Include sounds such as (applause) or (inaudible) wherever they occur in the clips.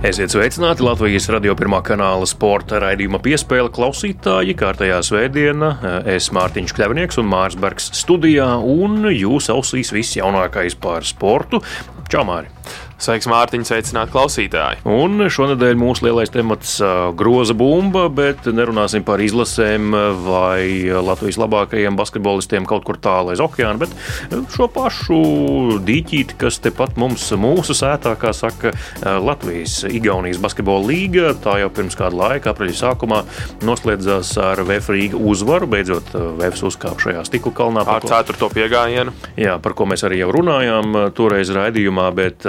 Esiet sveicināti Latvijas radio pirmā kanāla sporta raidījuma piespēle klausītāji. Kārtējā svētdiena es Mārtiņš Kļavnieks un Mārs Bergs studijā, un jūs ausīs viss jaunākais par sportu. Čau, Māri! Sveiks, Mārtiņ, sveicināt klausītāji. Un šonadēļ mūsu lielais temats - groza bumba, bet nerunāsim par izlasēm vai Latvijas labākajiem basketbolistiem kaut kur tālu aiz okeāna, bet šo pašu dīķīti, kas tepat mums mūsu sētā, kā saka Latvijas-Igaunijas basketbola līga, tā jau pirms kāda laika, apreļa sākumā, noslēdzās ar VF Rīga uzvaru. Beidzot, VF uzkāpa šajā stikla kalnā. Ar ceturto piegājienu. Jā, par ko mēs arī jau runājām toreiz raidījumā, bet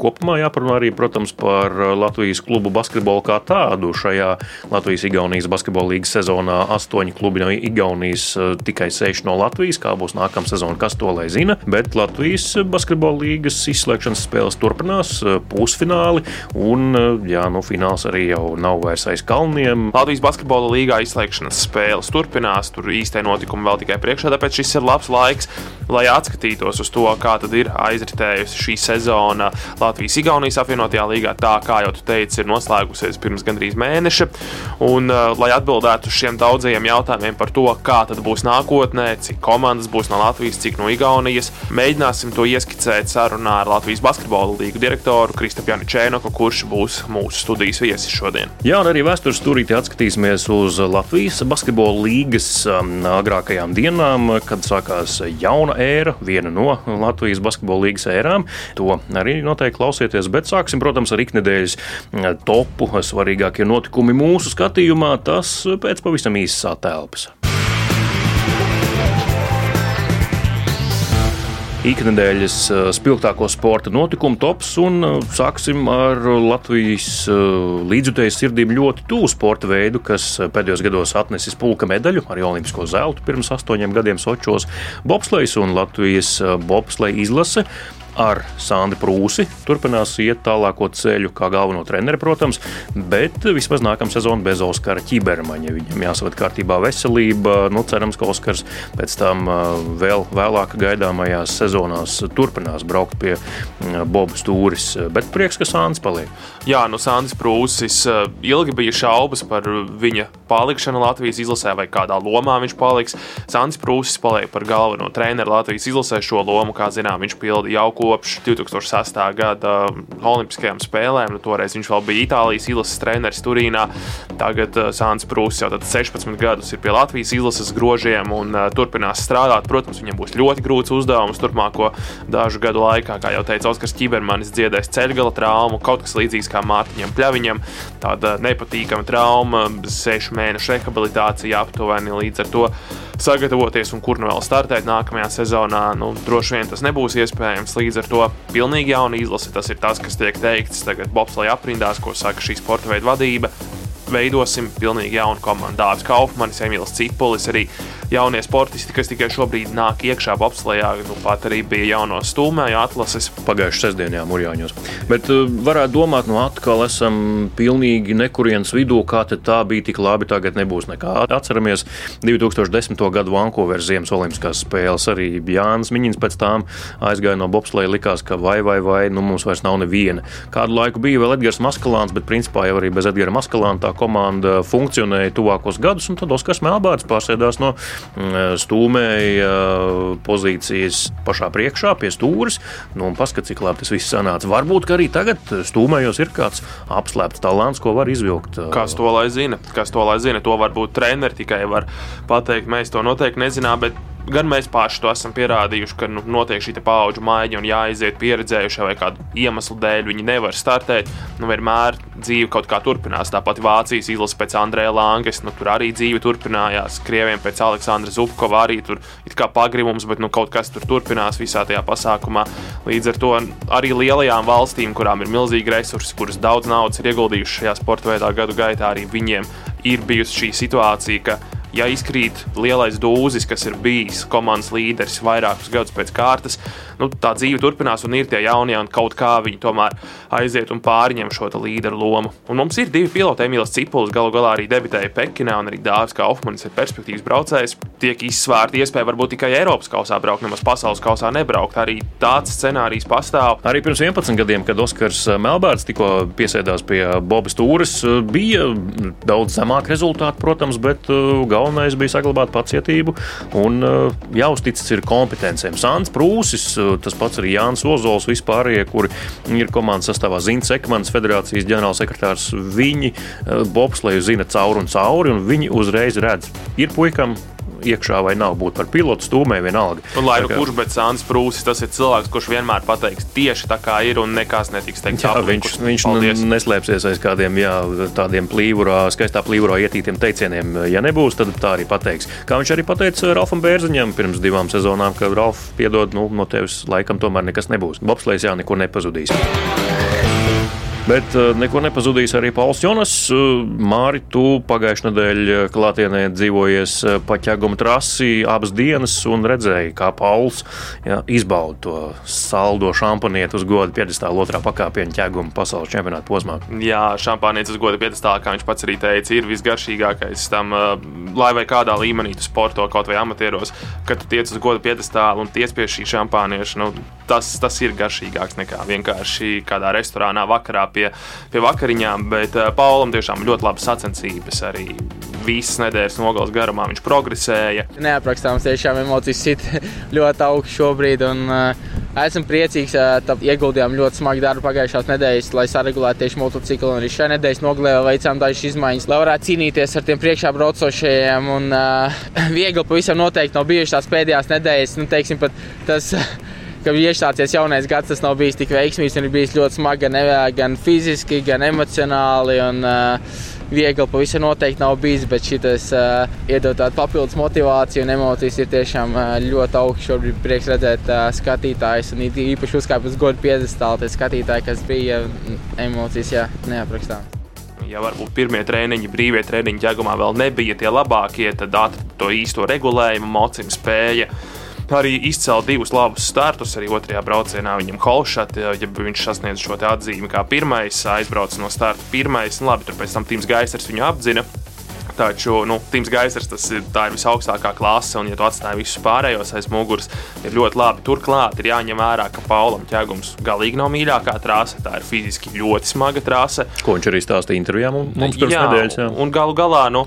kopumā jāparunā arī, protams, par Latvijas klubu basketbolu kā tādu. Šajā Latvijas-Igaunijas basketbola līnijas sezonā astoņi klubi no Igaunijas, tikai seši no Latvijas. Kā būs nākamā sezona, kas to lai zina. Bet Latvijas basketbola līnijas izslēgšanas spēles turpinās, pusfināli, un jā, nu, fināls arī jau nav vairs aiz kalniem. Latvijas basketbola līnijā izslēgšanas spēles turpinās, tur īstai notikumi vēl tikai priekšā, tāpēc šis ir labs laiks, lai atskatītos uz to, kā ir aizritējusi šī sezona Latvijas-Igaunijas apvienotajā līgā, tā kā jau tu teici, ir noslēgusies pirms gandrīz mēneša. Un, uh, lai atbildētu uz šiem daudzajiem jautājumiem par to, kā tad būs nākotnē, cik komandas būs no Latvijas, cik no Igaunijas, mēģināsim to ieskicēt sarunā ar Latvijas basketbola līgu direktoru Kristapjanu Čēnoku, kurš būs mūsu studijas viesis šodien. Jā, un arī vēstures stūrītī atskatīsimies uz Latvijas basketbola līgas um, agrākajām dienām, kad sākās jauna ēra, viena no Latvijas basketbola līgas ērām. To arī noteikti klausieties, bet sāksim, protams, ar iknedēļas topu svarīgākie notikumi mūsu skatījumā. Tas pēc pavisam īsas attēlpas. iknedēļas spilgtāko sporta notikumu tops, un sāksim ar Latvijas līdzjutējas sirdīm ļoti tuvu sporta veidu, kas pēdējos gados atnesis pulka medaļu, arī olimpisko zeltu pirms astoņiem gadiem Sočos - bobslējas un Latvijas bobslēja izlase ar Sandru Prūsi. Turpinās iet tālāko ceļu, kā galveno treneri, protams, bet vismaz nākamā sezona bez Oskara ķibermaņa. Viņam jāsavad kārtībā veselība. Nu, cerams, ka Oskars pēc tam vēl vēlāk gaidāmajās sezonās turpinās braukt pie Boba stūris. Bet prieks, ka Sandrs paliek. Jā, nu Sandrs Prūsis ilgi bija šaubas par viņa palikšanu Latvijas izlasē vai kādā lomā viņš paliks. Sandrs Prūsis paliek par galveno treneru Latvijas izlasē. Šo lomu, kā zinām, viņš pilda jau kopš 2006. gada Olimpiskajām spēlēm. Nu, toreiz viņš vēl bija Itālijas izlases treneris Turīnā. Tagad uh, Sāns Prūss jau 16 gadus ir pie Latvijas izlases grožiem un uh, turpinās strādāt. Protams, viņam būs ļoti grūts uzdevums turpmāko dažu gadu laikā. Kā jau teica Oskars Čibermanis, dziedēs ceļgala traumu, kaut kas līdzīgs kā Mārtiņam Pļaviņam. Tāda nepatīkama trauma, sešu mēnešu rehabilitācija aptuveni līdz ar to sagatavoties un kur nu vēl startēt nākamajā sezonā. Nu, droši vien tas nebūs iespējams. Līdz ar to pilnīgi jauna izlase. Tas ir tas, kas tiek teikts tagad Bobslēga aprindās, ko saka šī sporta veida vadība. Veidosim pilnīgi jaunu komandu. Dārzs Kaufmanis, Emīls Cipolis, arī jaunie sportisti, kas tikai šobrīd nāk iekšā bobslējā. Nu, pat arī bija jauno stūmēju atlases. Pagājušā sestdienā Mūrjāņos. Bet uh, varētu domāt, nu atkal esam pilnīgi nekurienes vidū, kā tā bija tik labi, tagad nebūs nekā. Atceramies 2010. gadu Vankūveras Ziemas Olimpiskās spēles. Arī Jānis Miņins pēc tām aizgāja no bobslēja, likās, ka vai, vai, vai, nu mums vairs nav neviena. Kādu laiku bija vēl Edgars Maskalāns, bet principā jau arī bez Edgara Maskalāna tā komanda funkcionēja tuvākos gadus, un tad Oskars Melbārds pārsēdās no stūmēja pozīcijas pašā priekšā, pie stūres. Nu, Paskatās, cik labi tas viss sanāca. Varbūt arī tagad stūmējos ir kāds apslēpts talants, ko var izvilkt. Kas to lai zina? Kas to lai zina? To varbūt treneri tikai var pateikt. Mēs to noteikti nezinām. Bet gan mēs paši to esam pierādījuši, ka nu, notiek šī paudžu maiņa un jāiziet pieredzējušie vai kādu iemeslu dēļ viņi nevar startēt. Nu, vienmēr dzīve kaut kā turpinās. Tāpat Vācijas izlase pēc Andrēna Langas, nu, tur arī dzīve turpinājās. Krieviem pēc Aleksandra Zubkova arī tur ir kā pagribums, bet nu, kaut kas tur turpinās visā tajā pasākumā. Līdz ar to arī lielajām valstīm, kurām ir milzīgi resursi, kuras daudz naudas ir ieguldījušas šajā sporta veidā gadu gaitā, arī viņiem ir bijusi šī situācija, ka ja izkrīt lielais dūzis, kas ir bijis komandas līderis vairākus gadus pēc kārtas, nu, tā dzīve turpinās un ir tie jaunie, un kaut kā viņi tomēr aiziet un pārņem šo līderu lomu. Un mums ir divi piloti, Emīls Cipulis, galu galā arī debitēja Pekinā, un arī Dārzs Kaufmanis ir perspektīvas braucējs. Tiek izsvērta iespēja varbūt tikai Eiropas kausā braukt, nemaz pasaules kausā nebraukt. Arī tāds scenārijs pastāv. Arī pirms 11 gadiem, kad Oskars Melbārds tikko piesēdās pie Bobas Tūras, bija daudz zemāk rezultāti, protams, bet uh, galvenais bija saglabāt pacietību un uh, jāuzticas ir kompetencēm. Sāns Prūsis, uh, tas pats arī Jānis Ozols, vispārējie, kuri ir komandas sastāvā Zins Ekmans, federācijas ģenerālsekretārs, viņi bobsleju zina cauri un cauri, un viņi uzreiz redz, ir puikam iekšā vai nav. Būt par pilotu stūmē vienalga. Un, lai nu kurš, bet Sāns Prūsis, tas ir cilvēks, kurš vienmēr pateiks tieši tā, kā ir, un nekas netiks teikt. Jā, viņš, viņš paldies. neslēpsies aiz kādiem jā, tādiem plīvurā, skaistā plīvurā ietītiem teicieniem. Ja nebūs, tad tā arī pateiks. Kā viņš arī pateica Ralfam Bērziņam pirms divām sezonām, ka Ralf, piedod, nu, no tevis laikam tomēr nekas nebūs. Bobslēgs jā, nekur nepazudīs. Bet uh, neko nepazudīs arī Pauls Jonas. Uh, Māri, tu pagājušajā nedēļā klātienē dzīvojies uh, pa ķēguma trasi abas dienas un redzēji, kā Pauls jā, izbauda to saldo šampanieti uz piedestāla otrā pakāpiena ķēguma pasaules čempionāta posmā. Jā, šampaniets uz goda piedestāla, kā viņš pats arī teica, ir visgaršīgākais tam, lai vai kādā līmenī tu sporto kaut vai amatieros, kad tu tiec uz goda piedestāla un tiec pie šī šampanieša. Nu, tas, tas ir garšīgāks nekā vienkārši kādā restorānā vakarā pie, pie vakariņām. Bet uh, Paulam tiešām ļoti labas sacensības arī visas nedēļas nogales garumā viņš progresēja. Neaprakstāms tiešām emocijas sit (laughs) ļoti augstu šobrīd. Un, uh, esmu priecīgs, ka uh, ieguldījām ļoti smagu darbu pagājušās nedēļas, lai saregulētu tieši motociklu. Arī šajā nedēļas nogalē veicām dažas izmaiņas, lai varētu cīnīties ar tiem priekšā braucošajiem. Un, uh, (laughs) viegli pavisam noteikti nav bijušas tās pēdējās nedēļas. Nu, teiksim, tas, (laughs) ka iestāties jaunais gads, tas nav bijis tik veiksmīgs. Ir bijis ļoti smagi gan, gan fiziski, gan emocionāli. Un, uh, Viegli pavisam noteikti nav bijis, bet šis uh, iedod tādu papildus motivāciju un emocijas ir tiešām uh, ļoti augsts. Šobrīd prieks redzēt uh, skatītājus un īpaši uzkāpt uz godu piedestālu. Tie skatītāji, kas bija emocijas, jā, neaprakstām ja varbūt pirmie treniņi, brīvie treniņi ķēgumā vēl nebija tie labākie, tad atrada to īsto regulējumu, mocību spēju arī izcēla divus labus startus. Arī otrajā braucienā viņam Holšat, ja viņš sasniedz šo atzīmi kā pirmais, aizbrauca no starta pirmais. Nu, labi, tur pēc tam Tims Gaisers viņu apzina. Taču nu, Tims Gaisers tas ir, ir visaugstākā klase, un, ja tu atstāji visus pārējos aiz muguras, ir ļoti labi. Turklāt ir jāņem vērā, ka Paulam ķēgums galīgi nav mīļākā trase. Tā ir fiziski ļoti smaga trase. Ko viņš arī stāstīja intervijā mums pirms nedēļas. Jā. Un galu galā, nu,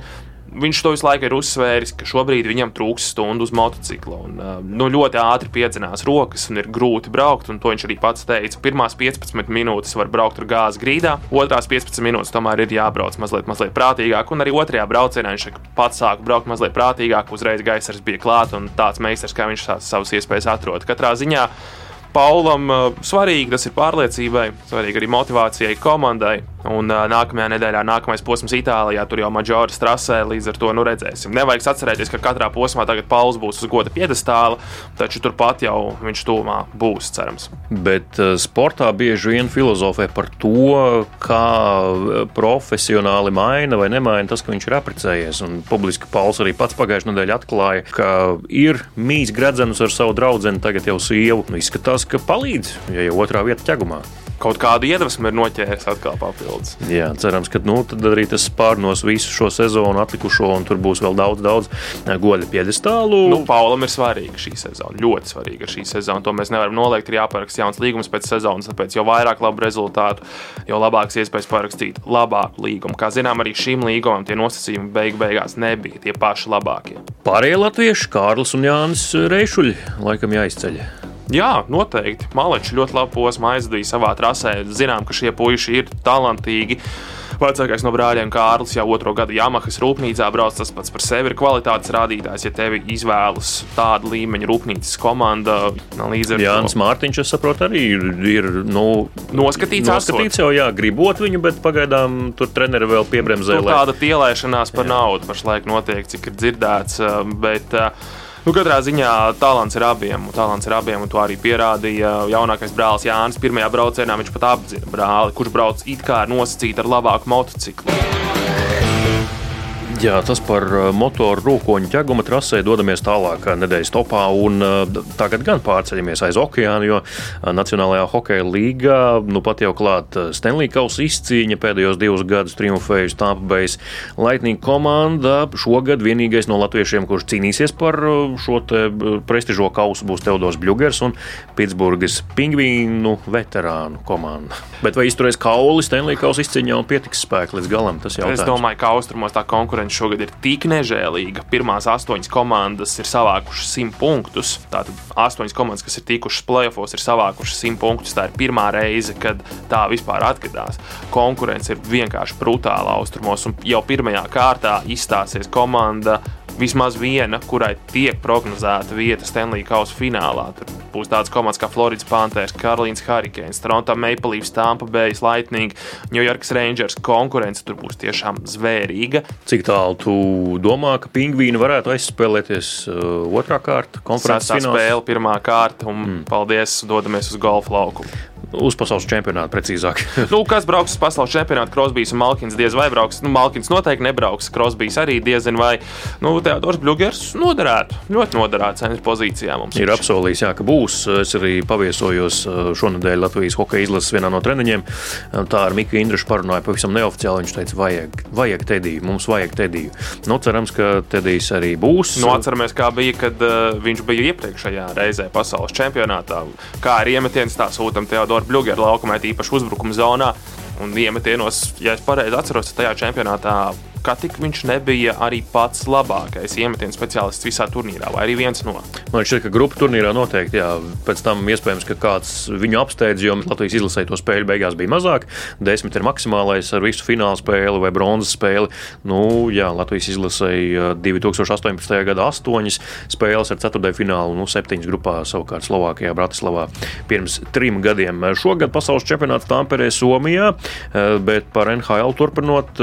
viņš to visu laiku ir uzsvēris, ka šobrīd viņam trūks stundu uz motocikla. Un, uh, nu, ļoti ātri piedzinās rokas un ir grūti braukt. To viņš arī pats teica. Pirmās 15 minūtes var braukt ar gāzes grīdā, otrās 15 minūtes tomēr ir jābrauc mazliet, mazliet prātīgāk. Un arī otrajā braucienā viņš pats sāka braukt mazliet prātīgāk, uzreiz gaisars bija klāts un tāds meistars, kā viņš tās savas iespējas atrod. Katrā ziņā Paulam uh, svarīgi tas ir pārliecībai, svarīgi arī motivācijai komandai. Un uh, nākamajā nedēļā, nākamais posms Itālijā, tur jau maģoras trasē, līdz ar to nu redzēsim. Nevajag atcerēties, ka katrā posmā tagad Pauls būs uz goda piedestāla, taču turpat jau viņš tūmā būs, cerams. Bet uh, sportā bieži vien filozofē par to, kā profesionāli maina vai nemaina tas, ka viņš ir apprecējies. Un publiski Pauls arī pats pagājušajā nedēļā atklāja, ka ir mīs gredzenus ar savu draugu, tagad jau sievu. Izskatās, ka palīdz, ja jau otrā vieta ķegumā kaut kādu iedvesmu ir noķēris atkal papildus. Jā, cerams, ka nu, arī tas pārnos visu šo sezonu, atlikušo, un tur būs vēl daudz, daudz eh, goļa piedestālu. Nu, Paulam ir svarīga šī sezona, ļoti svarīga šī sezona. To mēs nevaram noliegt. Ir jāparaksta jauns līgums pēc sezonas, tāpēc jo vairāk labu rezultātu, jo labāks iespējas parakstīt labāku līgumu. Kā zinām, arī šīm līgumam tie nosacījumi beig beigās nebija tie paši labākie. Pārējie latvieši, Kārlis un Jānis Reišuļi, laikam jāizceļ. Jā, noteikti. Maleči ļoti labu posmu aizdīja savā trasē. Zinām, ka šie puiši ir talantīgi. Vecākais no brāļiem Kārlis jau otro gadu Yamahas rūpnīcā brauc. Tas pats par sevi ir kvalitātes rādītājs. Ja tevi izvēlas tāda līmeņa rūpnīcas komanda, līdz ar to Jānis Mārtiņš, es saprotu, arī ir, ir nu, noskatīts. Noskatīts jau, jā, gribot viņu, bet pagaidām tur treneri vēl piebremzē. Nu, tāda pielēšanās par jā. naudu pašlaik notiek, cik ir dzirdēts. Bet, uh, Nu, katrā ziņā talants ir abiem. Talants ir abiem, un to arī pierādīja jaunākais brālis Jānis. Pirmajā braucienā viņš pat apzina brāli, kurš brauc it kā nosacīt ar labāku motociklu. Jā, tas par motoru rūkoņu ķeguma trasē dodamies tālāk nedēļas topā. Un, tagad gan pārceļamies aiz okeāna, jo Nacionālajā hokeja līgā nu pat jau klāta Stanley Kausa izcīņa pēdējos divus gadus triumfējusi Tampa Bay Lightning komanda. Šogad vienīgais no latviešiem, kurš cīnīsies par šo prestižo kausu, būs Teodors Bļūgers un Pitsburgas pingvīnu veterānu komanda. Bet vai izturēs kauli Stanley Kausa izcīņā un pietiks spēku līdz galam? Tas jau ir. Es domāju, ka austrumos tā konkurence konkurence šogad ir tik nežēlīga. Pirmās astoņas komandas ir savākušas 100 punktus. Tātad astoņas komandas, kas ir tikušas playoffs, ir savākušas 100 punktus. Tā ir pirmā reize, kad tā vispār atgadās. Konkurence ir vienkārši brutāla austrumos, un jau pirmajā kārtā izstāsies komanda vismaz viena, kurai tiek prognozēta vieta Stanley Kausa finālā. Tur būs tādas komandas kā Floridas Panthers, Karolīnas Hurricanes, Toronto Maple Leafs, Tampa Bay Lightning, New York Rangers. Konkurence tur būs tiešām zvērīga. Cik tālu tu domā, ka pingvīni varētu aizspēlēties uh, otrā kārta konferences spēle, pirmā kārta, un mm. paldies, dodamies uz golfa laukumu. Uz pasaules čempionātu, precīzāk. (laughs) nu, kas brauks uz pasaules čempionātu? Krosbīs un Malkins diez vai brauks. Nu, Malkins noteikti nebrauks. Krosbīs arī diezin vai. Nu, Teodors Bļūgers noderētu. Ļoti noderētu cenas pozīcijā mums. Ir apsolījis, jā, ka būs. Es arī paviesojos uh, šonadēļ Latvijas hokeja izlases vienā no treniņiem. Uh, tā ar Miku Indrušu parunāja pavisam neoficiāli. Viņš teica, vajag, vajag tediju, mums vajag tediju. Nu, cerams, ka tedijs arī būs. Nu, atceramies, kā bija, kad uh, viņš bija iepriekšējā reizē pasaules čempionātā. Kā ar iemetienu tā sūtam Teodoru ar Bluegeru laukumā, īpaši uzbrukuma zonā. Un iemetienos, ja es pareizi atceros, tajā čempionātā ka tik viņš nebija arī pats labākais iemetienu speciālists visā turnīrā, vai arī viens no. Man šķiet, ka grupu turnīrā noteikti, jā, pēc tam iespējams, ka kāds viņu apsteidz, jo Latvijas izlasē to spēļu beigās bija mazāk. Desmit ir maksimālais ar visu fināla spēli vai bronzas spēli. Nu, jā, Latvijas izlasēja 2018. gada astoņas spēles ar ceturtajā finālu, nu, septiņas grupā savukārt Slovākijā, Bratislavā pirms trim gadiem. Šogad pasaules čempionāts Tāmperē, Somijā, eh, bet par NHL turpinot,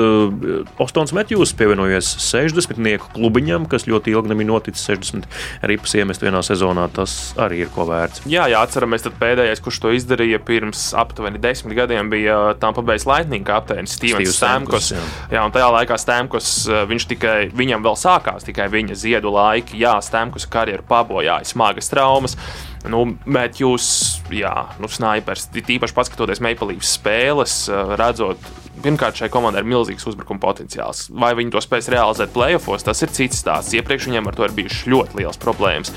Ostons Jons Metjūs pievienojies 60. klubiņam, kas ļoti ilgi nebija noticis. 60 ripas iemest vienā sezonā, tas arī ir ko vērts. Jā, jā atceramies, tad pēdējais, kurš to izdarīja pirms aptuveni desmit gadiem, bija Tampa Bay Lightning kapteinis Stevens Stamkos. Jā. jā, un tajā laikā Stamkos eh, viņš tikai, viņam vēl sākās tikai viņa ziedu laiki. Jā, Stamkos karjeru pabojāja smagas traumas. Nu, bet jūs, jā, nu, snipers, tīpaši paskatoties Maple Leafs spēles, eh, redzot, pirmkārt, šai komandai ir milzīgs uzbrukuma potenciāls. Vai viņi to spēs realizēt playoffs, tas ir cits stāsts. Iepriekš viņiem ar to ir bijušas ļoti liels problēmas.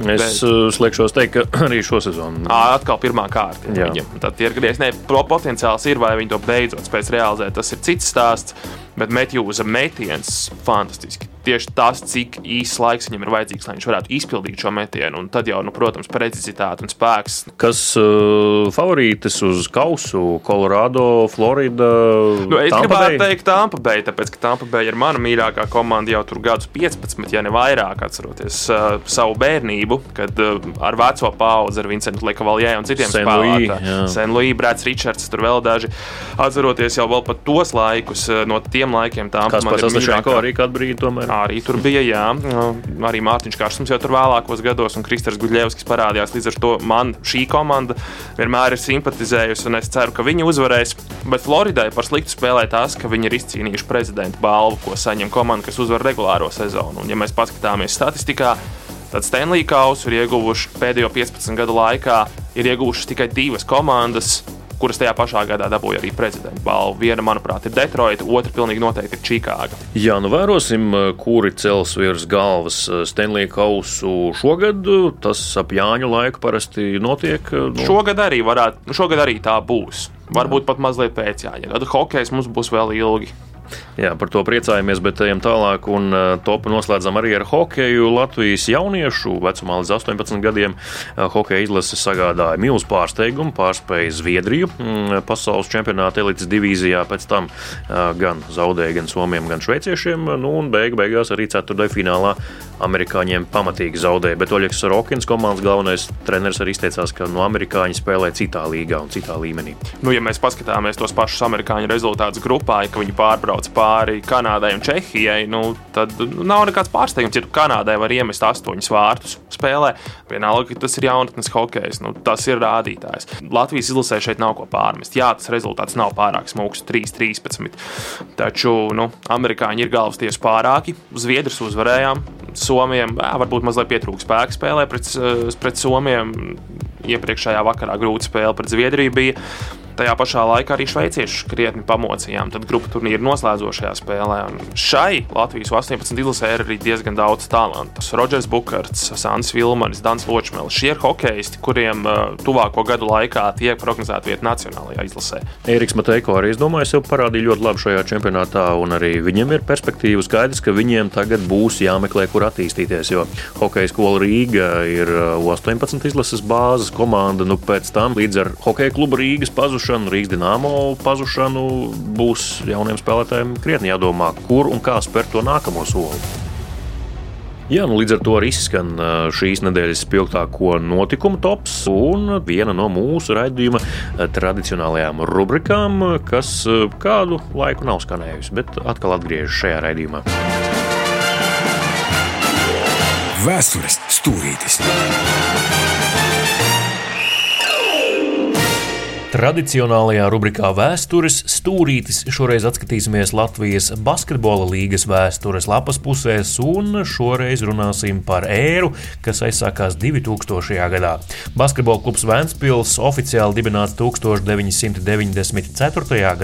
Es bet... Eh, slēgšos teikt, ka (clears throat) arī šo sezonu. Atkal pirmā kārta. Viņam. Tad ir griezt, potenciāls ir, vai viņi to beidzot spēs realizēt. Tas ir cits stāsts, bet Metjūza metiens fantastiski tieši tas, cik īsts laiks viņam ir vajadzīgs, lai viņš varētu izpildīt šo metienu. Un tad jau, nu, protams, precizitāte un spēks. Kas uh, favorītis uz kausu? Colorado, Florida. Nu, es Tampa gribētu Bay? teikt, Tampa Bay, tāpēc, ka Tampa Bay ir mana mīļākā komanda jau tur gadus 15, ja ne vairāk, atceroties uh, savu bērnību, kad uh, ar veco paudzi, ar Vincentu Lekavaljē un citiem spēlētājiem. Senluī, Brāds Ričards, tur vēl daži. Atceroties jau vēl pat tos laikus, uh, no tiem laikiem Tampa Bay. Tas pats arī kādu brīdi tomēr. Arī tur bija, jā, arī Mārtiņš Kārsums jau tur vēlākos gados, un Kristers Guļevskis parādījās. Līdz ar to man šī komanda vienmēr ir simpatizējusi, un es ceru, ka viņi uzvarēs. Bet Floridai par sliktu spēlē tas, ka viņi ir izcīnījuši prezidenta balvu, ko saņem komanda, kas uzvar regulāro sezonu. Un, ja mēs paskatāmies statistikā, tad Stanley Kausu ir ieguvuši pēdējo 15 gadu laikā, ir ieguvušas tikai divas komandas kuras tajā pašā gadā dabūja arī prezidenta balvu. Viena, manuprāt, ir Detroita, otra pilnīgi noteikti ir Čikāga. Jā, nu vērosim, eh, kuri cels virs galvas eh, Stanley Kausu šogad. Tas ap Jāņu laiku parasti notiek. Nu... Šogad arī varētu, šogad arī tā būs. Varbūt pat mazliet pēc Jāņa. Tad hokejs mums būs vēl ilgi. Jā, par to priecājamies, bet ejam tālāk un uh, topu noslēdzam arī ar hokeju. Latvijas jauniešu vecumā līdz 18 gadiem uh, hokeja izlase sagādāja milzu pārsteigumu, pārspēja Zviedriju mm, pasaules čempionāta elites divīzijā, pēc tam uh, gan zaudēja gan Somiem, gan Šveiciešiem, nu un beig beigās arī ceturtajā finālā amerikāņiem pamatīgi zaudēja. Bet Oļegs Sorokins, komandas galvenais treneris, arī izteicās, ka no amerikāņi spēlē citā līgā un citā līmenī. Nu, ja mēs paskatāmies tos pašus amerikāņu rezultātus grupā, ka viņi pārbrauc pāri Kanādai un Čehijai, nu, tad nu, nav nekāds pārsteigums, ja Kanādai var iemest astoņus vārtus spēlē. Vienalga, ka tas ir jaunatnes hokejs, nu, tas ir rādītājs. Latvijas izlasē šeit nav ko pārmest. Jā, tas rezultāts nav pārāk smūgs, 3-13. Taču nu, amerikāņi ir galvas tiesa pārāki. Zviedrus uzvarējām. Somijam jā, varbūt mazliet pietrūka spēka spēlē pret, pret Somijam. Iepriekšējā vakarā grūta spēle pret Zviedriju bija. Tajā pašā laikā arī šveicieši krietni pamocījām. Tad grupu turnīra noslēdzošajā spēlē. Un šai Latvijas 18 izlasē ir arī diezgan daudz talantu. Rodžers Bukārts, Sāns Vilmanis, Dans Ločmēls. Šie ir hokeisti, kuriem uh, tuvāko gadu laikā tiek prognozēta vieta nacionālajā izlasē. Eriks Mateiko arī, es domāju, sev parādīja ļoti labi šajā čempionātā, un arī viņam ir perspektīva skaidrs, ka viņiem tagad būs jāmeklē, kur attīstīties. Jo hokeja skola Rīga ir 18 uh, izlases bāzes komanda, nu pēc tam līdz ar hokeja klubu Rīgas pazušanu Rīgas dīnāmo pazušanu, būs jauniem spēlētājiem krietni jādomā, kur un kā spērt to nākamo soli. Jā, nu līdz ar to arī izskan šīs nedēļas spilgtāko notikumu tops un viena no mūsu raidījuma tradicionālajām rubrikām, kas kādu laiku nav skanējusi, bet atkal atgriežas šajā raidījumā. Vēstures stūrītis! Tradicionālajā rubrikā Vēstures stūrītis šoreiz atskatīsimies Latvijas basketbola līgas vēstures lapas pusēs, un šoreiz runāsim par ēru, kas aizsākās 2000. gadā. Basketbola klubs Vēnspils oficiāli dibināts 1994.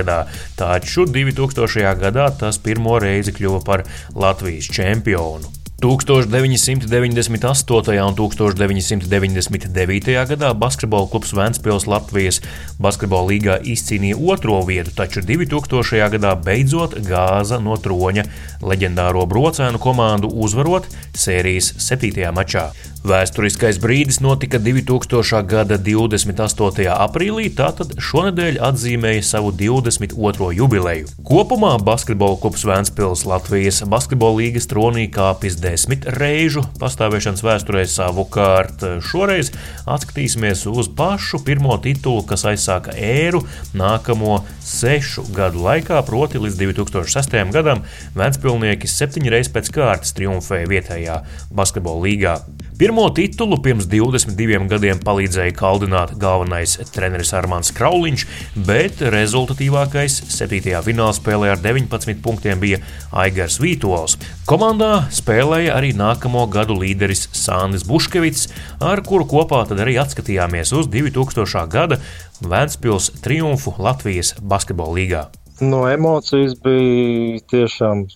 gadā, taču 2000. gadā tas pirmo reizi kļuva par Latvijas čempionu. 1998. un 1999. gadā basketbola klubs Vēnspils Latvijas basketbola līgā izcīnīja otro vietu, taču 2000. gadā beidzot gāza no troņa leģendāro brocēnu komandu uzvarot sērijas 7. mačā. Vēsturiskais brīdis notika 2000. gada 28. aprīlī, tātad šonadēļ atzīmēja savu 22. jubileju. Kopumā basketbola klubs Vēnspils Latvijas basketbola līgas tronī kāpis desmit reižu pastāvēšanas vēsturē savukārt. Šoreiz atskatīsimies uz pašu pirmo titulu, kas aizsāka ēru nākamo sešu gadu laikā, proti līdz 2006. gadam Vēnspilnieki septiņreiz pēc kārtas triumfēja vietējā basketbola līgā. Pirmo titulu pirms 22 gadiem palīdzēja kaldināt galvenais treneris Armāns Krauliņš, bet rezultatīvākais 7. fināla spēlē ar 19 punktiem bija Aigars Vītols. Komandā spēlēja arī nākamo gadu līderis Sānis Buškevits, ar kuru kopā arī atskatījāmies uz 2000. gada Vēncpils triumfu Latvijas basketbola līgā. No emocijas bija tiešām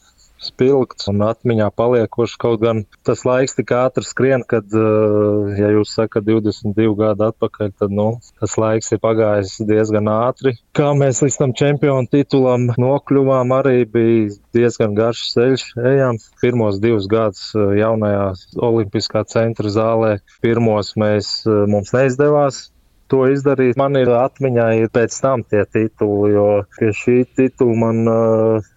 spilgts un atmiņā paliekošs. Kaut gan tas laiks tik ātri skrien, kad, eh, ja jūs sakat 22 gadu atpakaļ, tad nu, tas laiks ir pagājis diezgan ātri. Kā mēs līdz tam čempionu titulam nokļuvām, arī bija diezgan garš ceļš. Ejām pirmos divus gadus eh, jaunajā Olimpiskā centra zālē. Pirmos mēs, eh, mums neizdevās to izdarīt. Man ir atmiņā ir pēc tam tie tituli, jo pie šī titula man uh,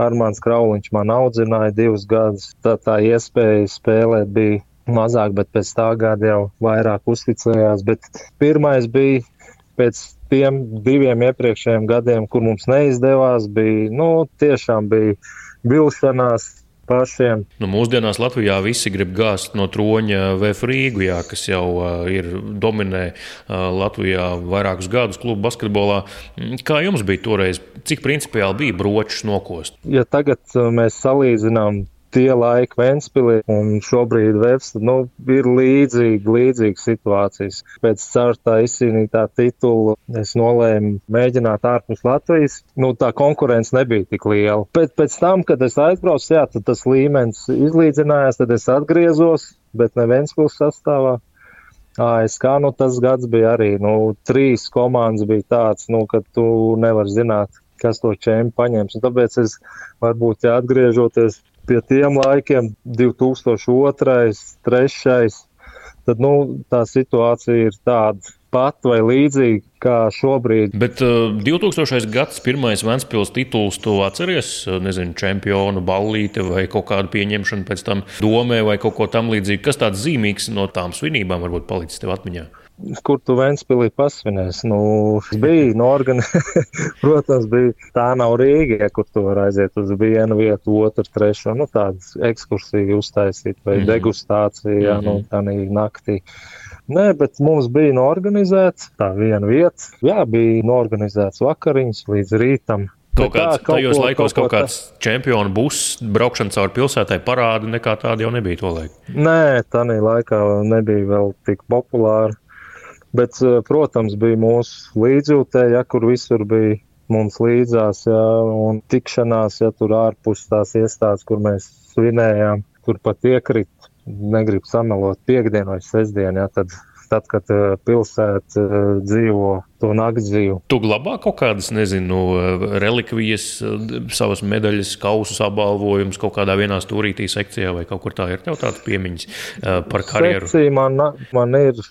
Armāns Krauliņš man audzināja divus gadus. Tā, tā iespēja spēlēt bija mazāk, bet pēc tā gada jau vairāk uzticējās. Bet pirmais bija pēc tiem diviem iepriekšējiem gadiem, kur mums neizdevās, bija nu, tiešām bija vilšanās pašiem. Nu, mūsdienās Latvijā visi grib gāzt no troņa VF Rīgu, jā, kas jau ir dominē Latvijā vairākus gadus klubu basketbolā. Kā jums bija toreiz? Cik principiāli bija bročus nokost? Ja tagad mēs salīdzinām tie laiki Vēnspilī un šobrīd Vēfs, nu, ir līdzīgi, līdzīgas situācijas. Pēc ceturtā izcīnītā titula es nolēmu mēģināt ārpus Latvijas. Nu, tā konkurence nebija tik liela. Pēc, pēc tam, kad es aizbraucu, jā, tad tas līmenis izlīdzinājās, tad es atgriezos, bet ne Vēnspils sastāvā. ASK, nu tas gads bija arī, nu, trīs komandas bija tāds, nu, ka tu nevar zināt, kas to čempionu paņems. Un tāpēc es varbūt, ja atgriežoties pie tiem laikiem, 2002, 2003, tad nu, tā situācija ir tāda pat vai līdzīga. kā šobrīd. Bet uh, 2000. gads, pirmais Vēncpils tituls, tu atceries, nezinu, čempionu ballīte vai kaut kādu pieņemšanu pēc tam domē vai kaut ko tam līdzīgu. Kas tāds zīmīgs no tām svinībām varbūt palicis tev atmiņā? Kur tu Vēnspīlī pasvinēs? Nu, bija no organizācijas. (laughs) Protams, bija tā nav Rīga, kur tu vari aiziet uz vienu vietu, otru, trešo. Nu, tādas ekskursiju uztaisīt vai mm -hmm. degustāciju, ja, mm -hmm. nu, tā naktī. Nē, bet mums bija norganizēts tā viena vieta. Jā, bija norganizēts vakariņas līdz rītam. Kaut kāds tā, tajos ko, laikos kaut, kaut kāds čempionu buss, braukšana cauri pilsētai parāda, nekā tāda jau nebija to laiku. Nē, tā laikā nebija vēl tik populāra. Bet, eh, protams, bija mūsu līdzjūtēji, ja, kur visur bija mums līdzās, ja, un tikšanās, ja tur ārpus tās iestādes, kur mēs svinējām, tur pat iekrit, negribu samelot piekdienu vai sestdienu, ja, tad tad, kad uh, pilsēta uh, dzīvo to nakts dzīvi. Tu glabā kaut kādas, nezinu, relikvijas, savas medaļas, kausus, apbalvojumus kaut kādā vienā stūrītī sekcijā vai kaut kur tā ir tev tāda piemiņas par karjeru? Sekcija man, man ir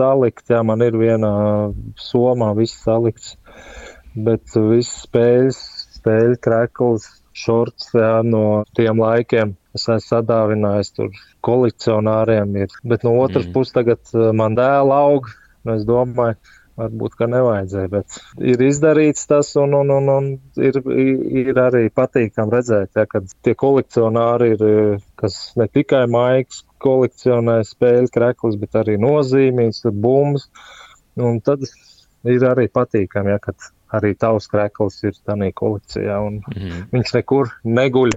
salikt, jā, man ir vienā somā viss salikts, bet viss spēļas, spēļu krekls, šorts jā, no tiem laikiem. Es esmu sadāvinājis tur kolekcionāriem, ir. bet no otras mm. puses tagad eh, man dēla aug. Es domāju, varbūt, ka nevajadzēja, bet ir izdarīts tas, un, un, un, un ir, ir arī patīkami redzēt, ja, ka tie kolekcionāri ir, kas ne tikai maigs kolekcionē spēļu krekls, bet arī nozīmīgs, bumbas, un tad ir arī patīkami, ja, kad arī tavs krekls ir tādā kolekcijā, un mm -hmm. viņš nekur neguļ,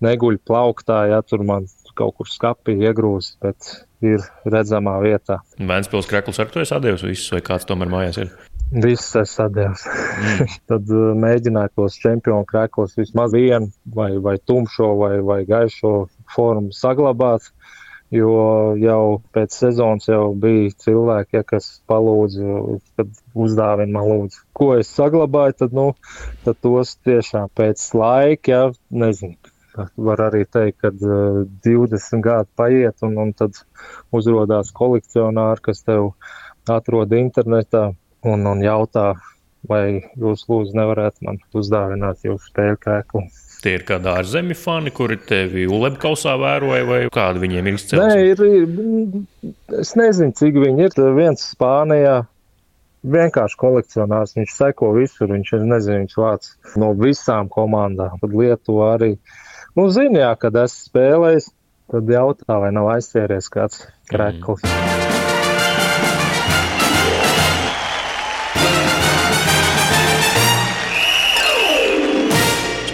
neguļ plauktā, ja tur man kaut kur skapī iegrūst, bet ir redzamā vietā. Vēnspils krekls ar to es atdevis visus, vai kāds tomēr mājās ir? Viss es atdevu. Mm. (laughs) Tad uh, mēģināju tos čempionu krēklus vismaz vienu, vai, vai tumšo, vai, vai gaišo formu saglabāt. Jo jau pēc sezonas jau bija cilvēki, ja, kas palūdza, kad uzdāvina man lūdzu, ko es saglabāju. Tad, nu, tad tos tiešām pēc laika, ja, nezinu, var arī teikt, ka uh, 20 gadi paiet, un, un tad uzrādās kolekcionāri, kas tev atrod internetā un, un jautā, vai jūs lūdzu nevarētu man uzdāvināt jūsu spēļu kēklu. Tie ir kādi ārzemju fani, kuri tevi ulebkausā vēroja, vai kādi viņiem ir izcēlus? Nē, ir, es nezinu, cik viņi ir. Viens Spānijā vienkārši kolekcionārs. Viņš seko visur, viņš ir nezinu, viņš vāc no visām komandām. Tad Lietuva arī Nu, zini, jā, kad esmu spēlējis, tad jautā, vai nav aizsēries kāds krekls. Mm.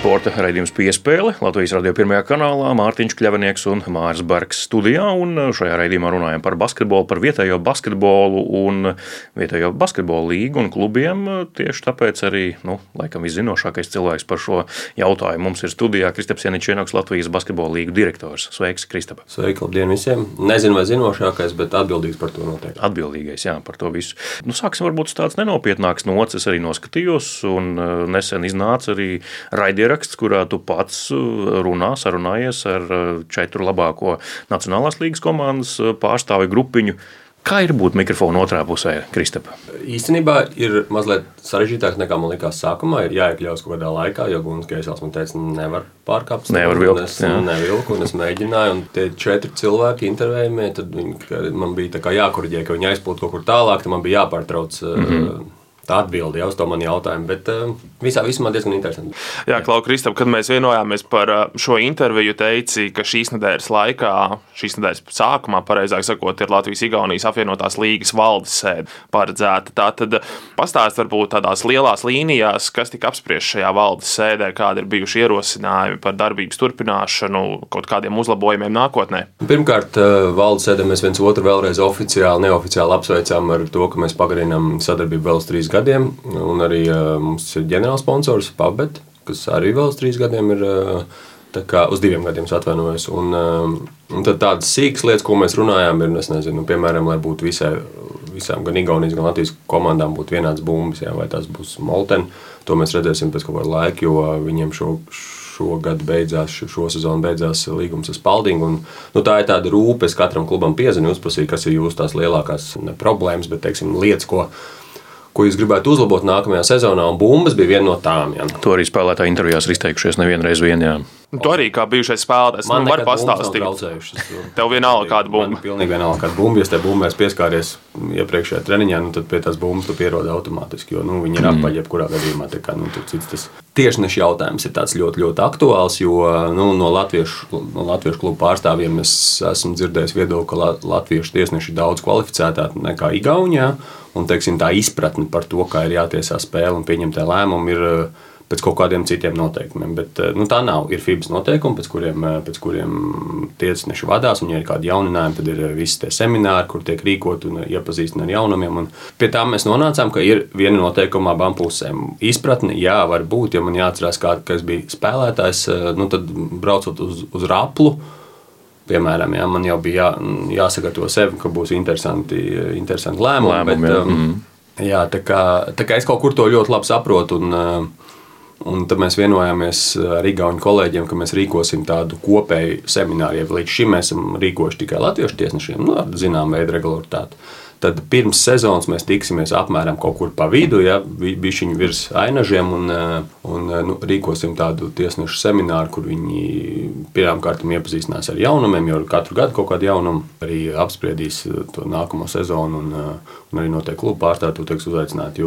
Sporta raidījums piespēle Latvijas radio pirmajā kanālā Mārtiņš Kļavinieks un Mārs Bergs studijā. Un šajā raidījumā runājam par basketbolu, par vietējo basketbolu un vietējo basketbolu līgu un klubiem. Tieši tāpēc arī, nu, laikam, viszinošākais cilvēks par šo jautājumu mums ir studijā Kristaps Janičēnoks, Latvijas basketbola līgu direktors. Sveiks, Kristap! Sveiki, labdien visiem! Nezinu, vai zinošākais, bet atbildīgs par to noteikti. Atbildīgais, jā, par to visu. Nu, sāksim varbūt tāds nenopietnāks nocis. Arī noskatījos un nesen iznāca arī raidījums ieraksts, kurā tu pats uh, runā, sarunājies ar uh, četru labāko Nacionālās līgas komandas uh, pārstāvju grupiņu. Kā ir būt mikrofona otrā pusē, Kristapa? Īstenībā ir mazliet sarežģītāk nekā man likās sākumā. Ir jāiekļaujas kaut kādā laikā, jo Gunārs Keisels man teica, nevar pārkāpt. Nevar vilkt. Es nevilku, un es mēģināju, un tie četri cilvēki intervējumie, tad viņi, man bija jākuriģē, ka viņi aizplūda kaut kur tālāk, tad man bija jāpārtrauc. Mm -hmm tā atbilde jau uz to manu jautājumu. Bet uh, visā vismā diezgan interesanti. Jā, Klau, Kristap, kad mēs vienojāmies par uh, šo interviju, teici, ka šīs nedēļas laikā, šīs nedēļas sākumā, pareizāk sakot, ir Latvijas-Igaunijas apvienotās līgas valdes sēde paredzēta. Tā tad pastāst varbūt tādās lielās līnijās, kas tika apspriests šajā valdes sēdē, kādi ir bijuši ierosinājumi par darbības turpināšanu, kaut kādiem uzlabojumiem nākotnē. Pirmkārt, uh, valdes sēdē mēs viens otru vēlreiz oficiāli, neoficiāli apsveicām ar to, ka mēs pagarinām sadarbību vēl uz trīs gadiem gadiem. Un arī uh, mums ir ģenerālsponsors Pabet, kas arī vēl uz trīs gadiem ir. Uh, kā, uz diviem gadiem atvainojos. Un, um, un tad tādas sīkas lietas, ko mēs runājām, ir, nezinu, piemēram, lai būtu visai, visām, gan Igaunijas, gan Latvijas komandām būtu vienāds bumbas, jā, vai tas būs Molten. To mēs redzēsim pēc kaut kāda laika, jo viņiem šo, šogad beidzās, šo sezonu beidzās līgums ar Spaldingu. Un, nu, tā ir tāda rūpe, es katram klubam piezinu, uzprasīju, kas ir jūsu tās lielākās ne problēmas, bet teiksim, lietas, ko ko jūs gribētu uzlabot nākamajā sezonā, un bumbas bija viena no tām. Ja. To arī spēlētāji intervijās ir izteikušies nevienreiz vien. Jā. Tu arī kā bijušais spēlētājs, man var pastāstīt. Tev vienalga kāda bumba. Pilnīgi vienalga kāda bumba. Ja te bumbai pieskāries iepriekšējā treniņā, nu, tad pie tās bumbas tu pierodi automātiski, jo nu, viņi ir Mm. apaļ jebkurā gadījumā. Tā Kā, nu, tur cits tas tiešneša jautājums ir tāds ļoti, ļoti aktuāls, jo nu, no, latviešu, no latviešu klubu pārstāvjiem es esmu dzirdējis viedokli, ka la- latviešu tiesneši ir daudz kvalificētāki nekā Igaunijā. Un teiksim, tā izpratne par to, kā ir jātiesā spēle un pieņemtie lēmumi, ir pēc kaut kādiem citiem noteikumiem. Bet eh, nu, tā nav. Ir FIBS noteikumi, pēc kuriem, eh, pēc kuriem tiesneši vadās. Un, ja ir kādi jauninājumi, tad ir eh, visi tie semināri, kur tiek rīkoti un iepazīstināti ar jaunumiem. Un pie tā mēs nonācām, ka ir viena noteikuma abām pusēm. Izpratne, jā, var būt, ja man jāatcerās, kā, kas bija spēlētājs, nu, tad braucot uz, uz raplu. Piemēram, jā, man jau bija jā, jāsagatavo sev, ka būs interesanti, interesanti lēmumi. Lēmumi, bet, jā. um, jā, tā, kā, tā kā es kaut kur to ļoti labi saprotu. Un, uh, Un tad mēs vienojāmies ar Igaunijas kolēģiem, ka mēs rīkosim tādu kopēju semināru. Līdz šim mēs esam rīkojuši tikai latviešu tiesnešiem, nu, ar zināmu veidu regularitāti. Tad pirms sezonas mēs tiksimies apmēram kaut kur pa vidu, ja bišķiņu virs ainažiem, un, uh, un uh, nu, rīkosim tādu tiesnešu semināru, kur viņi pirmkārt iepazīstinās ar jaunumiem, jo katru gadu kaut kādu jaunumu arī apspriedīs to nākamo sezonu, un, uh, un arī noteikti klubu pārstāvju tiks uzaicināti.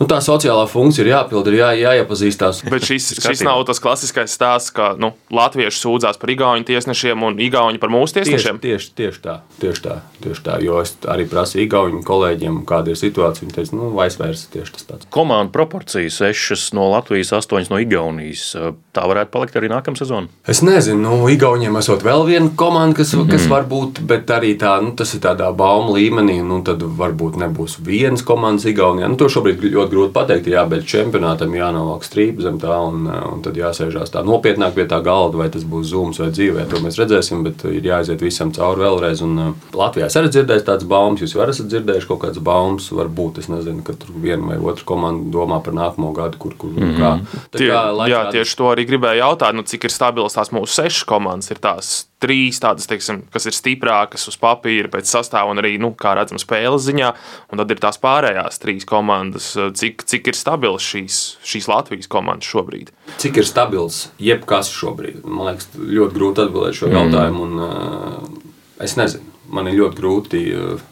Nu, tā sociālā funkcija ir jāpild, ir jā, jāiepazīstās. Bet šis, (laughs) šis nav tas klasiskais stāsts, ka nu, latvieši sūdzās par igauņu tiesnešiem un igauņi par mūsu Tieši, tiesnešiem. tieši, tieši, tā, tieši tā, tieši tā. Jo es arī prasīju Igaunijas kolēģiem, kāda ir situācija. Viņi teica, nu, versa, tieši tas pats. Komandu proporcija - 6 no Latvijas, 8 no Igaunijas. Tā varētu palikt arī nākamā sezona. Es nezinu, nu, Igauniem esot vēl viena komanda, kas, mm -hmm. kas var būt, bet arī tā, nu, tas ir tādā baumu līmenī. Nu, tad varbūt nebūs vienas komandas Igaunijā. Nu, to šobrīd ļoti grūti pateikt. Jā, bet čempionātam jānovāk strīpa zem tā, un, un tad jāsēžās tā nopietnāk pie tā galda, vai tas būs zūms vai dzīvē. To mēs redzēsim, bet ir jāiziet visam cauri vēlreiz. Un, uh, Latvijā es arī dzirdēju tādas baumas, jūs esat dzirdējuši kaut kādas baumas. Varbūt es nezinu, ka tur viena vai otra komanda domā par nākamo gadu, kur, kur mm -hmm. kā. Tā Tie, kā, lai jā, tieši to arī gribēju jautāt. Nu, cik ir stabilas tās mūsu sešas komandas? Ir tās trīs, tādas, teiksim, kas ir stiprākas uz papīra pēc sastāvā un arī, nu, kā redzam, spēles ziņā. Un tad ir tās pārējās trīs komandas. Cik, cik ir stabilas šīs, šīs Latvijas komandas šobrīd? Cik ir stabils jebkas šobrīd? Man liekas, ļoti grūti atbildēt šo jautājumu. Un, uh, es nezinu, man ir ļoti grūti uh,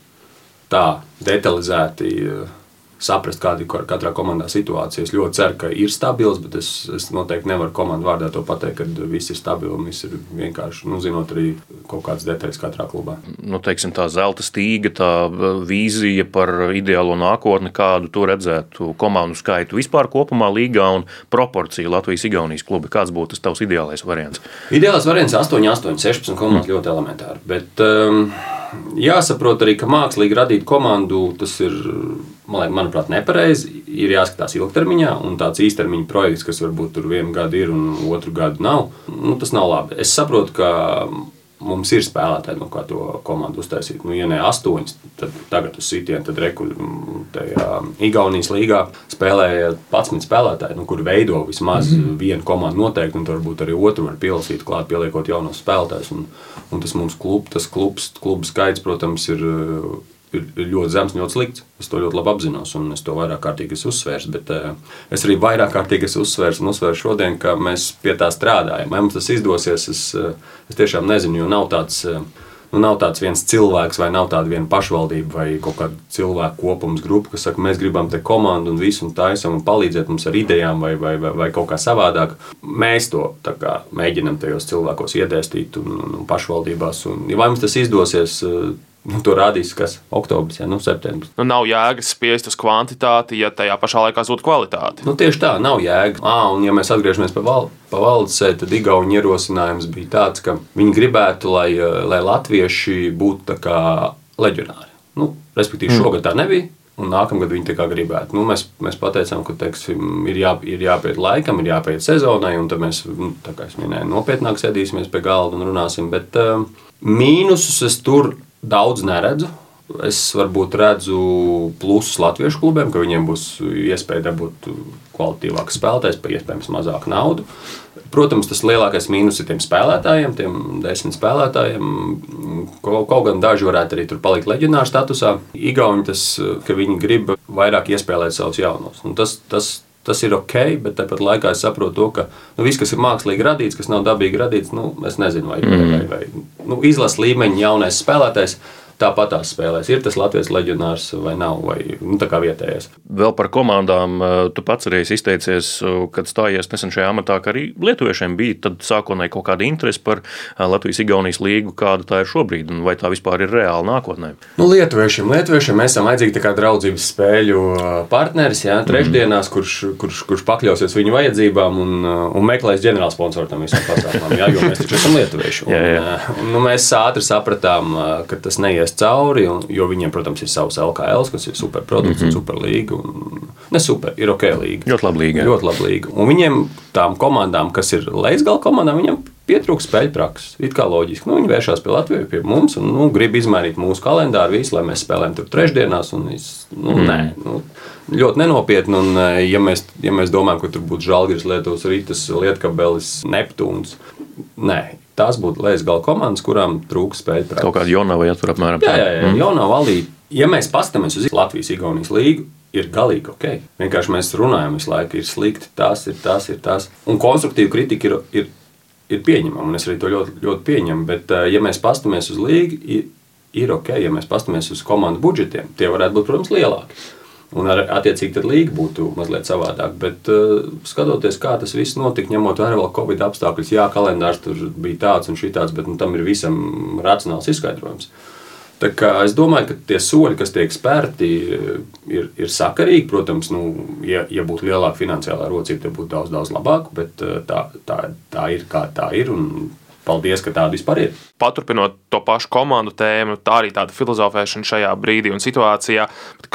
tā detalizēti uh, saprast, kāda ir katrā komandā situācija. Es ļoti ceru, ka ir stabils, bet es, es noteikti nevaru komandu vārdā to pateikt, ka viss ir stabils un viss ir vienkārši, nu, zinot arī kaut kādas detaļas katrā klubā. Nu, teiksim, tā zelta stīga, tā vīzija par ideālo nākotni, kādu to redzētu komandu skaitu vispār kopumā līgā un proporciju Latvijas-Igaunijas klubi. Kāds būtu tas tavs ideālais variants? Ideāls variants - 8, 8, 16 komandas mm. ļoti elementāri. Bet um, jāsaprot arī, ka mākslīgi radīt komandu tas ir, man manuprāt, nepareizi. Ir jāskatās ilgtermiņā, un tāds īstermiņa projekts, kas varbūt tur vienu gadu ir un otru gadu nav, nu, tas nav labi. Es saprotu, ka mums ir spēlētāji, no kā to komandu uztaisīt. Nu, ja ne astoņas, tad tagad uz sitienu, tad reku tajā Igaunijas līgā spēlēja 11 spēlētāji, nu, kur veido vismaz mm -hmm. vienu komandu noteikti, un varbūt arī otru var pielasīt klāt, pieliekot jaunos spēlētājus. Un, un tas mums klub, tas klubs, klubu skaits, protams, ir ir ir ļoti zems un ļoti slikts. Es to ļoti labi apzinos, un es to vairāk kārtīgi esmu uzsvērs. Bet uh, es arī vairāk kārtīgi esmu uzsvērs un uzsvērs šodien, ka mēs pie tā strādājam. Vai mums tas izdosies, es, uh, es tiešām nezinu, jo nav tāds. Uh, Nu, nav tāds viens cilvēks, vai nav tāda viena pašvaldība, vai kaut kāda cilvēku kopums, grupa, kas saka, mēs gribam te komandu un visu un taisam un palīdzēt mums ar idejām, vai, vai, vai, vai kaut kā savādāk. Mēs to kā, mēģinam tajos cilvēkos iedēstīt un, un, un pašvaldībās. Un, ja vai mums tas izdosies, Nu, to rādīs kas oktobris, ja nu, septembris. Nu, nav jēgas spiest uz kvantitāti, ja tajā pašā laikā zūd kvalitāti. Nu, tieši tā, nav jēga. À, un, ja mēs atgriežamies pie val, valdes tad Igaunijas ierosinājums bija tāds, ka viņi gribētu, lai, lai latvieši būtu leģionāri. Nu, respektīvi, mm. šogad tā nebija. Un nākamgad viņi tā kā gribētu. Nu, mēs, mēs pateicām, ka teiksim, ir, jā, ir jāpiet laikam, ir jāpiet sezonai, un tad mēs, nu, kā jau minēju, nopietnāk sēdīsimies pie galda un runāsim. Bet uh, mīnusus es tur daudz neredzu. es varbūt redzu plusus latviešu klubiem, ka viņiem būs iespēja dabūt kvalitīvākus spēlētājus, pa iespējams mazāk naudu. Protams, tas lielākais mīnus ir tiem spēlētājiem, tiem desmit spēlētājiem. Kaut, kaut gan daži varētu arī tur palikt leģionāra statusā. Igauni tas, ka viņi grib vairāk iespēlēt savus jaunos. Un tas, tas, tas ir ok, bet tāpat laikā es saprotu to, ka nu, viss, kas ir mākslīgi radīts, kas nav dabīgi radīts, nu, es nezinu, vai, mm. vai, vai, nu, izlases līmeņa jaunais spēlētājs tāpat tās spēlēs. Ir tas Latvijas leģionārs vai nav, vai nu, tā kā vietējais. Vēl par komandām. Eh, tu pats arī izteicies, eh, kad stājies nesen šajā amatā, ka arī lietuviešiem bija sākotnēji kaut kāda interese par eh, Latvijas-Igaunijas līgu, kāda tā ir šobrīd, un vai tā vispār ir reāli nākotnē. Nu, lietuviešiem, lietuviešiem mēs esam vajadzīgi kā draudzības spēļu partneris, jā, trešdienās, kurš, kurš, kurš pakļausies viņu vajadzībām un, un meklēs ģenerāla sponsoru tam visam pasākumam, jā, jo mēs taču esam lietuvieši. Un, jā, jā. Un, nu, mēs ātri sapratām, ka tas neies ies cauri, un, jo viņiem, protams, ir savs LKL, kas ir superprodukts mm -hmm. superlīga. Un, ne super, ir ok līga. Ļoti labi līga. Ļoti labi līga. Un viņiem, tām komandām, kas ir leisgala komandām, viņiem pietrūkst spēļu prakses. It kā loģiski. Nu, viņi vēršas pie Latvijas, pie mums, un nu, grib izmainīt mūsu kalendāru, visu, lai mēs spēlējam tur trešdienās. Un, nu, mm. nē, nu, ļoti nenopietni. Un, ja, mēs, ja mēs domājam, ka tur būtu Žalgiris, Lietuvas Rītas, Lietkabelis, Neptūns, nē, tās būtu lejas gala komandas, kurām trūks spēļu. Kaut kāda Jonava ietver apmēram tā. Jā, jā, jā mm. Jonava valī. Ja mēs paskatāmies uz Latvijas-Igaunijas līgu, ir galīgi ok. Vienkārši mēs runājam visu laiku, ir slikti, tas ir tas, ir tas. Un konstruktīva kritika ir, ir, ir pieņemama, un es arī to ļoti, ļoti pieņemu. Bet, eh, ja mēs paskatāmies uz līgu, ir, ir ok, ja mēs paskatāmies uz komandu budžetiem, tie varētu būt, protams, lielāki. Un ar, attiecīgi tad līga būtu mazliet savādāk. Bet uh, skatoties, kā tas viss notika, ņemot vērā vēl Covid apstākļus, jā, kalendārs tur bija tāds un šitāds, bet nu, tam ir visam racionāls izskaidrojums. Tā kā es domāju, ka tie soļi, kas tiek spērti, ir, ir sakarīgi. Protams, nu, ja, ja būtu lielāka finansiālā rocība, tad būtu daudz, daudz labāk. Bet uh, tā, tā, tā ir kā tā ir. Paldies, ka tāda vispār ir. Paturpinot to pašu komandu tēmu, tā arī tāda filozofēšana šajā brīdī un situācijā.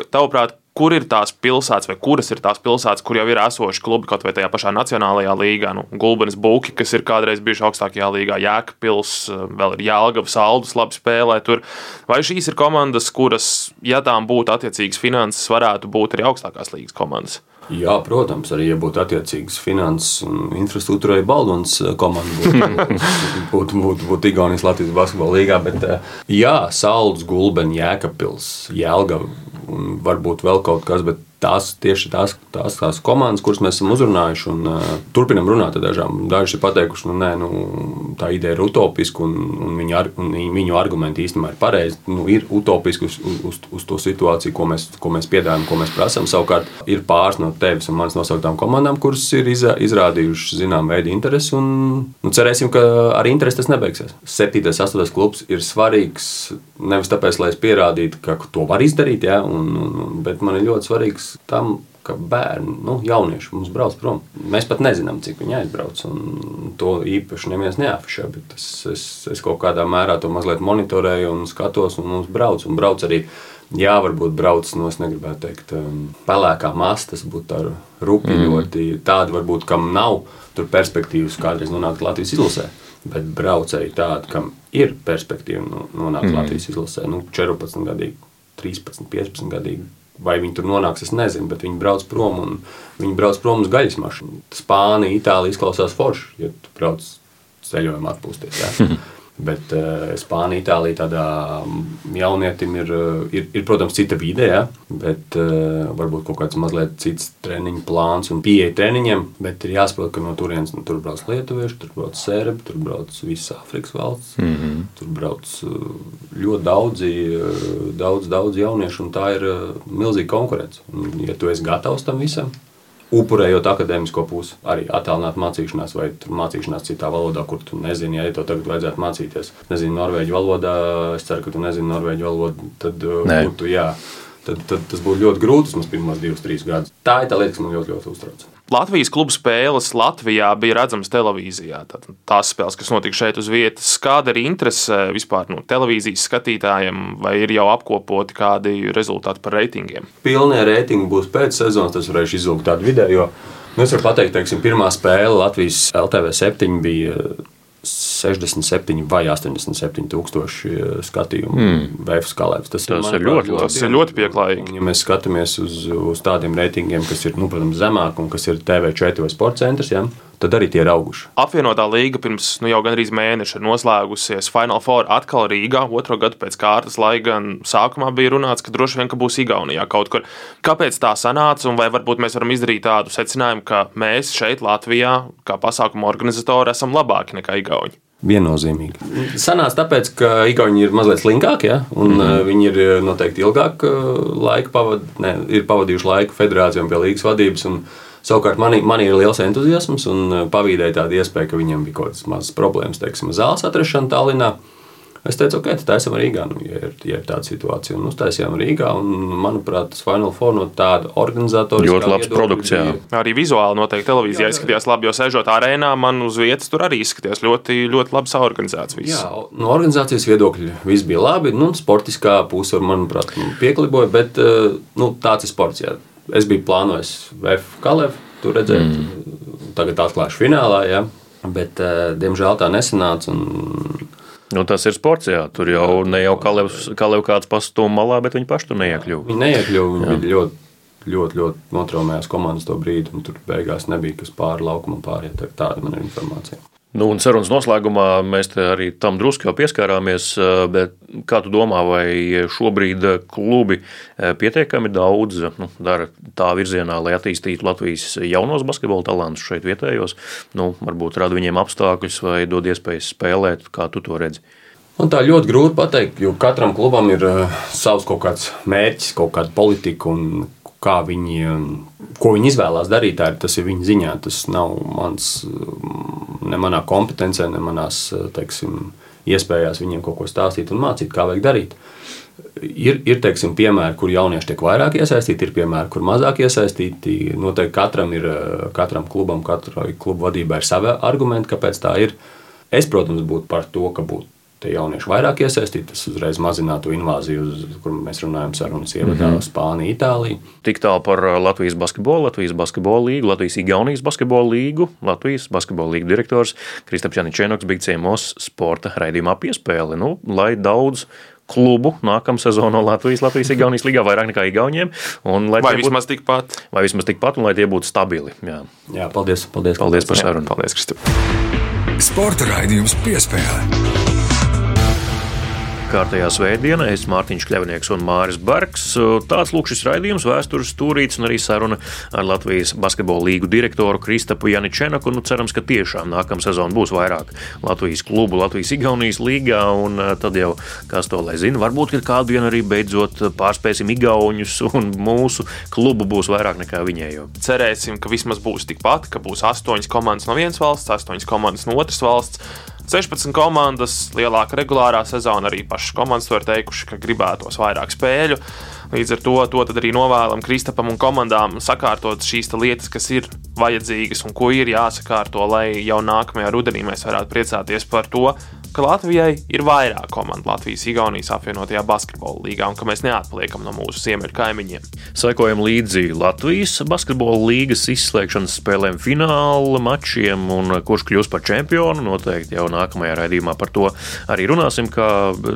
Tavuprāt, kur ir tās pilsētas, vai kuras ir tās pilsētas, kur jau ir esoši klubi kaut vai tajā pašā Nacionālajā līgā. Nu, Gulbenes Buki, kas ir kādreiz bijuši augstākajā līgā, Jēkabils, vēl ir Jālgavas, Aldus labi spēlē tur. Vai šīs ir komandas, kuras, ja tām būtu attiecīgas finanses, varētu būt arī augstākās līgas komandas? Jā, protams, arī ja būtu attiecīgas finanses un infrastruktūrai Baldons komanda būtu, (laughs) būtu, būtu, būtu Igaunijas Latvijas basketbola līgā. Bet, jā, Saules, Gulbens, Jēkabils, Jēlgava un varbūt vēl kaut kas, bet tās tieši tās, tās, tās komandas, kuras mēs esam uzrunājuši un uh, turpinam runāt ar dažām. Daži ir pateikuši, nu, nē, nu, tā ideja ir utopiska un, un, viņa, ar, un viņu argumenti īstenībā ir pareizi. Nu, ir utopiski uz, uz, uz to situāciju, ko mēs, ko mēs piedāvājam, ko mēs prasām. Savukārt ir pāris no tevis un manas nosauktām komandām, kuras ir izrādījušas zinām veidu interesi. Un, nu, cerēsim, ka ar interesi tas nebeigsies. 7. un 8. klubs ir svarīgs nevis tāpēc, lai es pierādītu, ka to var izdarīt, ja, un, un, bet man ir ļoti svarīgs tam, ka bērni, nu, jaunieši mums brauc prom. Mēs pat nezinām, cik viņi aizbrauc. To īpaši neviens neafišē, bet es, es, es kaut kādā mērā to mazliet monitorēju un skatos, un mums brauc. Un brauc arī, jā, varbūt brauc no, es negribētu teikt, um, pelēkā masta, tas būtu tā rupi mm. ļoti tādi, varbūt, kam nav tur perspektīvas kādreiz nonākt Latvijas izlasē. Bet brauc arī tādi, kam ir perspektīva nonākt mm. Latvijas izlasē, nu, 14 gadīgi, 13, 15 gadīgi Vai viņi tur nonāks, es nezinu, bet viņi brauc prom un viņi brauc prom uz gaļas mašīnu. Spānija, Itālija izklausās forši, ja tu brauc ceļojumā atpūsties. (laughs) Bet uh, Spānija, Itālija tādā jaunietim ir, eh, ir, ir protams, cita vide, ja? bet uh, varbūt kaut kāds mazliet cits treniņu plāns un pieeja treniņiem. Bet ir jāsaprot, ka no turienes nu, tur brauc lietuvieši, tur brauc sērbi, tur brauc visas Āfrikas valsts. Mm -hmm. Tur brauc ļoti daudzi, daudz, daudz jauniešu, un tā ir milzīga konkurence. Un, ja tu esi gatavs tam visam, upurējot akadēmisko pusi, arī attālināt mācīšanās vai mācīšanās citā valodā, kur tu nezini, ja to tagad vajadzētu mācīties. Nezinu norvēģu valodā, es ceru, ka tu nezini norvēģu valodu, tad uh, būtu jā. Tad, tad tas būtu ļoti grūti, vismaz pirmos divus, trīs gadus. Tā ir tā lieta, kas man ļoti, ļoti uztrauc. Latvijas klubu spēles Latvijā bija redzamas televīzijā. Tad tās spēles, kas notika šeit uz vietas, kāda ir interese vispār no televīzijas skatītājiem, vai ir jau apkopoti kādi rezultāti par reitingiem? Pilnie reitingi būs pēc sezonas, tas varēšu izlūgt tādu video. Nu, es varu pateikt, ka pirmā spēle Latvijas LTV 7 bija 67 vai 87 tūkstoši eh, skatījumu mm. VF skalēs. Tas, Tas ir ļoti labi. Tas ir ļoti pieklājīgi. Ja mēs skatāmies uz, uz tādiem reitingiem, kas ir nu, protams, zemāk un kas ir TV4 vai sports centrs, ja, tad arī tie ir auguši. Apvienotā līga pirms nu, jau gandrīz mēneša ir noslēgusies Final Four atkal Rīgā, otro gadu pēc kārtas, lai gan sākumā bija runāts, ka droši vien ka būs Igaunijā kaut kur. Kāpēc tā sanāca, un vai varbūt mēs varam izdarīt tādu secinājumu, ka mēs šeit, Latvijā, kā pasākuma organizatori, esam labāki nekā Igauni? Viennozīmīgi. Sanāca tāpēc, ka Igauni ir mazliet slinkāki, ja? un mm. viņi ir eh, noteikti ilgāk eh, laika pavad, ne, ir pavadījuši laiku federācijām pie līgas vadības. Un, Savukārt man, man ir liels entuziasms un eh, pavīdēja tāda iespēja, ka viņiem bija kaut kādas mazas problēmas, teiksim, zāles atrašana Tallinā. Es teicu, ok, tad esam Rīgā, nu, ja, ir, ja ir tāda situācija. Un uztaisījām Rīgā, un, manuprāt, tas Final Four no tāda organizatoriska Ļoti labs produkts, jā. Arī vizuāli noteikti televīzijā izskatījās labi, jo sēžot arēnā, man uz vietas tur arī izskatījās ļoti, ļoti labi saorganizēts. Viss. Jā, no organizācijas viedokļa viss bija labi. Nu, sportiskā puse, manuprāt, nu, piekliboja, bet eh, nu, tāds ir sports. Jā. Es biju plānojis VF Kalevu, tur redzēt, mm. tagad atklāšu finālā, jā. bet eh, diemžēl tā nesanāca. Un, Nu, tas ir sports, jā. Tur jau ne jau Kalevs, Kalev kāds pastūma malā, bet viņi paši tur neiekļuva. Viņi neiekļuva, viņi bija ļoti, ļoti, ļoti notraumējās komandas to brīdi, un tur beigās nebija kas pāri laukumam pāriet. Tā- Tāda man ir informācija. Nu, un sarunas noslēgumā mēs arī tam drusku pieskārāmies. eh, kā tu domā, vai šobrīd klubi eh, pietiekami daudz nu, dara tā virzienā, lai attīstītu Latvijas jaunos basketbola talantus šeit vietējos? Nu, varbūt rada viņiem apstākļus vai dod iespējas spēlēt, kā tu to redzi. Un tā ļoti grūti pateikt, jo katram klubam ir savs kaut kāds mērķis, kaut kāda politika un kā viņi, um, ko viņi izvēlās darīt. Ir, tas ir viņa ziņā. Tas nav mans, um, ne manā kompetencē, ne manās uh, teiksim, iespējās viņiem kaut ko stāstīt un mācīt, kā vajag darīt. Ir, ir teiksim, piemēri, kur jaunieši tiek vairāk iesaistīti, ir piemēri, kur mazāk iesaistīti. Noteikti katram ir, uh, katram klubam, katrai klubu vadībai ir savi argumenti, kāpēc tā ir. Es, protams, būtu par to, ka būtu tie jaunieši vairāk iesaistīti. Tas uzreiz mazinātu invāziju, uz kur mēs runājam, sarunas ievadā mm -hmm. Spānija, Itālija. Tik tālu par uh, Latvijas basketbolu, Latvijas basketbola līgu, Latvijas Igaunijas basketbola līgu. Latvijas basketbola līga direktors Kristaps Janičēnoks bija ciemos sporta raidījumā piespēle. Nu, lai daudz klubu nākamā sezonā Latvijas, Latvijas Igaunijas līgā vairāk nekā Igauniem. un lai Vai tie vismaz tikpat? vai vismaz tikpat, un lai tie būtu stabili. Jā. Jā, paldies, paldies, Paldies par sarunu. Paldies, Kristap. Sporta raidījums piespēle. Kārtējā svētdiena, es Mārtiņš Kļavnieks un Māris Bergs. Tāds lūk šis raidījums, vēstures stūrīts un arī saruna ar Latvijas basketbola līgu direktoru Kristapu Janičenaku. Nu, cerams, ka tiešām nākamā sezona būs vairāk Latvijas klubu, Latvijas Igaunijas līgā, un eh, tad jau, kas to lai zina, varbūt, kādu dienu arī beidzot pārspēsim Igauņus un mūsu klubu būs vairāk nekā viņējo. Cerēsim, ka vismaz būs tikpat, ka būs astoņas komandas no vienas valsts, astoņas komandas no otras valsts. 16 komandas, lielāka regulārā sezona, arī pašas komandas to ir teikuši, ka gribētos vairāk spēļu. Līdz ar to, to arī novēlam Kristapam un komandām sakārtot šīs lietas, kas ir vajadzīgas un ko ir jāsakārto, lai jau nākamajā rudenī mēs varētu priecāties par to, ka Latvijai ir vairāk komandu Latvijas Igaunijas apvienotajā basketbola līgā un ka mēs neatpaliekam no mūsu ziemeļu kaimiņiem. Sekojam līdzi Latvijas basketbola līgas izslēgšanas spēlēm, fināla mačiem un kurš kļūs par čempionu. Noteikti jau nākamajā raidījumā par to arī runāsim, kā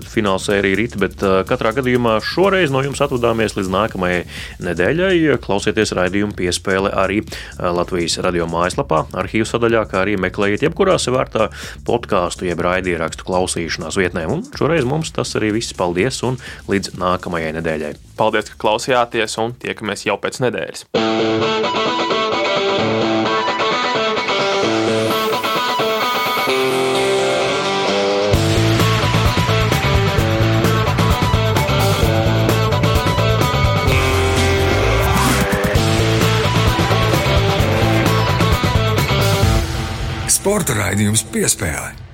fināla sērija rīt, bet uh, katrā gadījumā šoreiz no jums atvadāmies līdz nākamajai nedēļai. Klausieties raidījumu piespēle arī uh, Latvijas radio mājaslapā, arhīvu sadaļā, kā arī meklējiet jebkurā sevērtā podkāstu jeb raidierakstu klausīšanās vietnē. Un šoreiz mums tas arī viss. Paldies un līdz nākamajai nedēļai. Paldies, ka klausījāties un tiekamies jau pēc nedēļas. Sporta raidījums piespēle.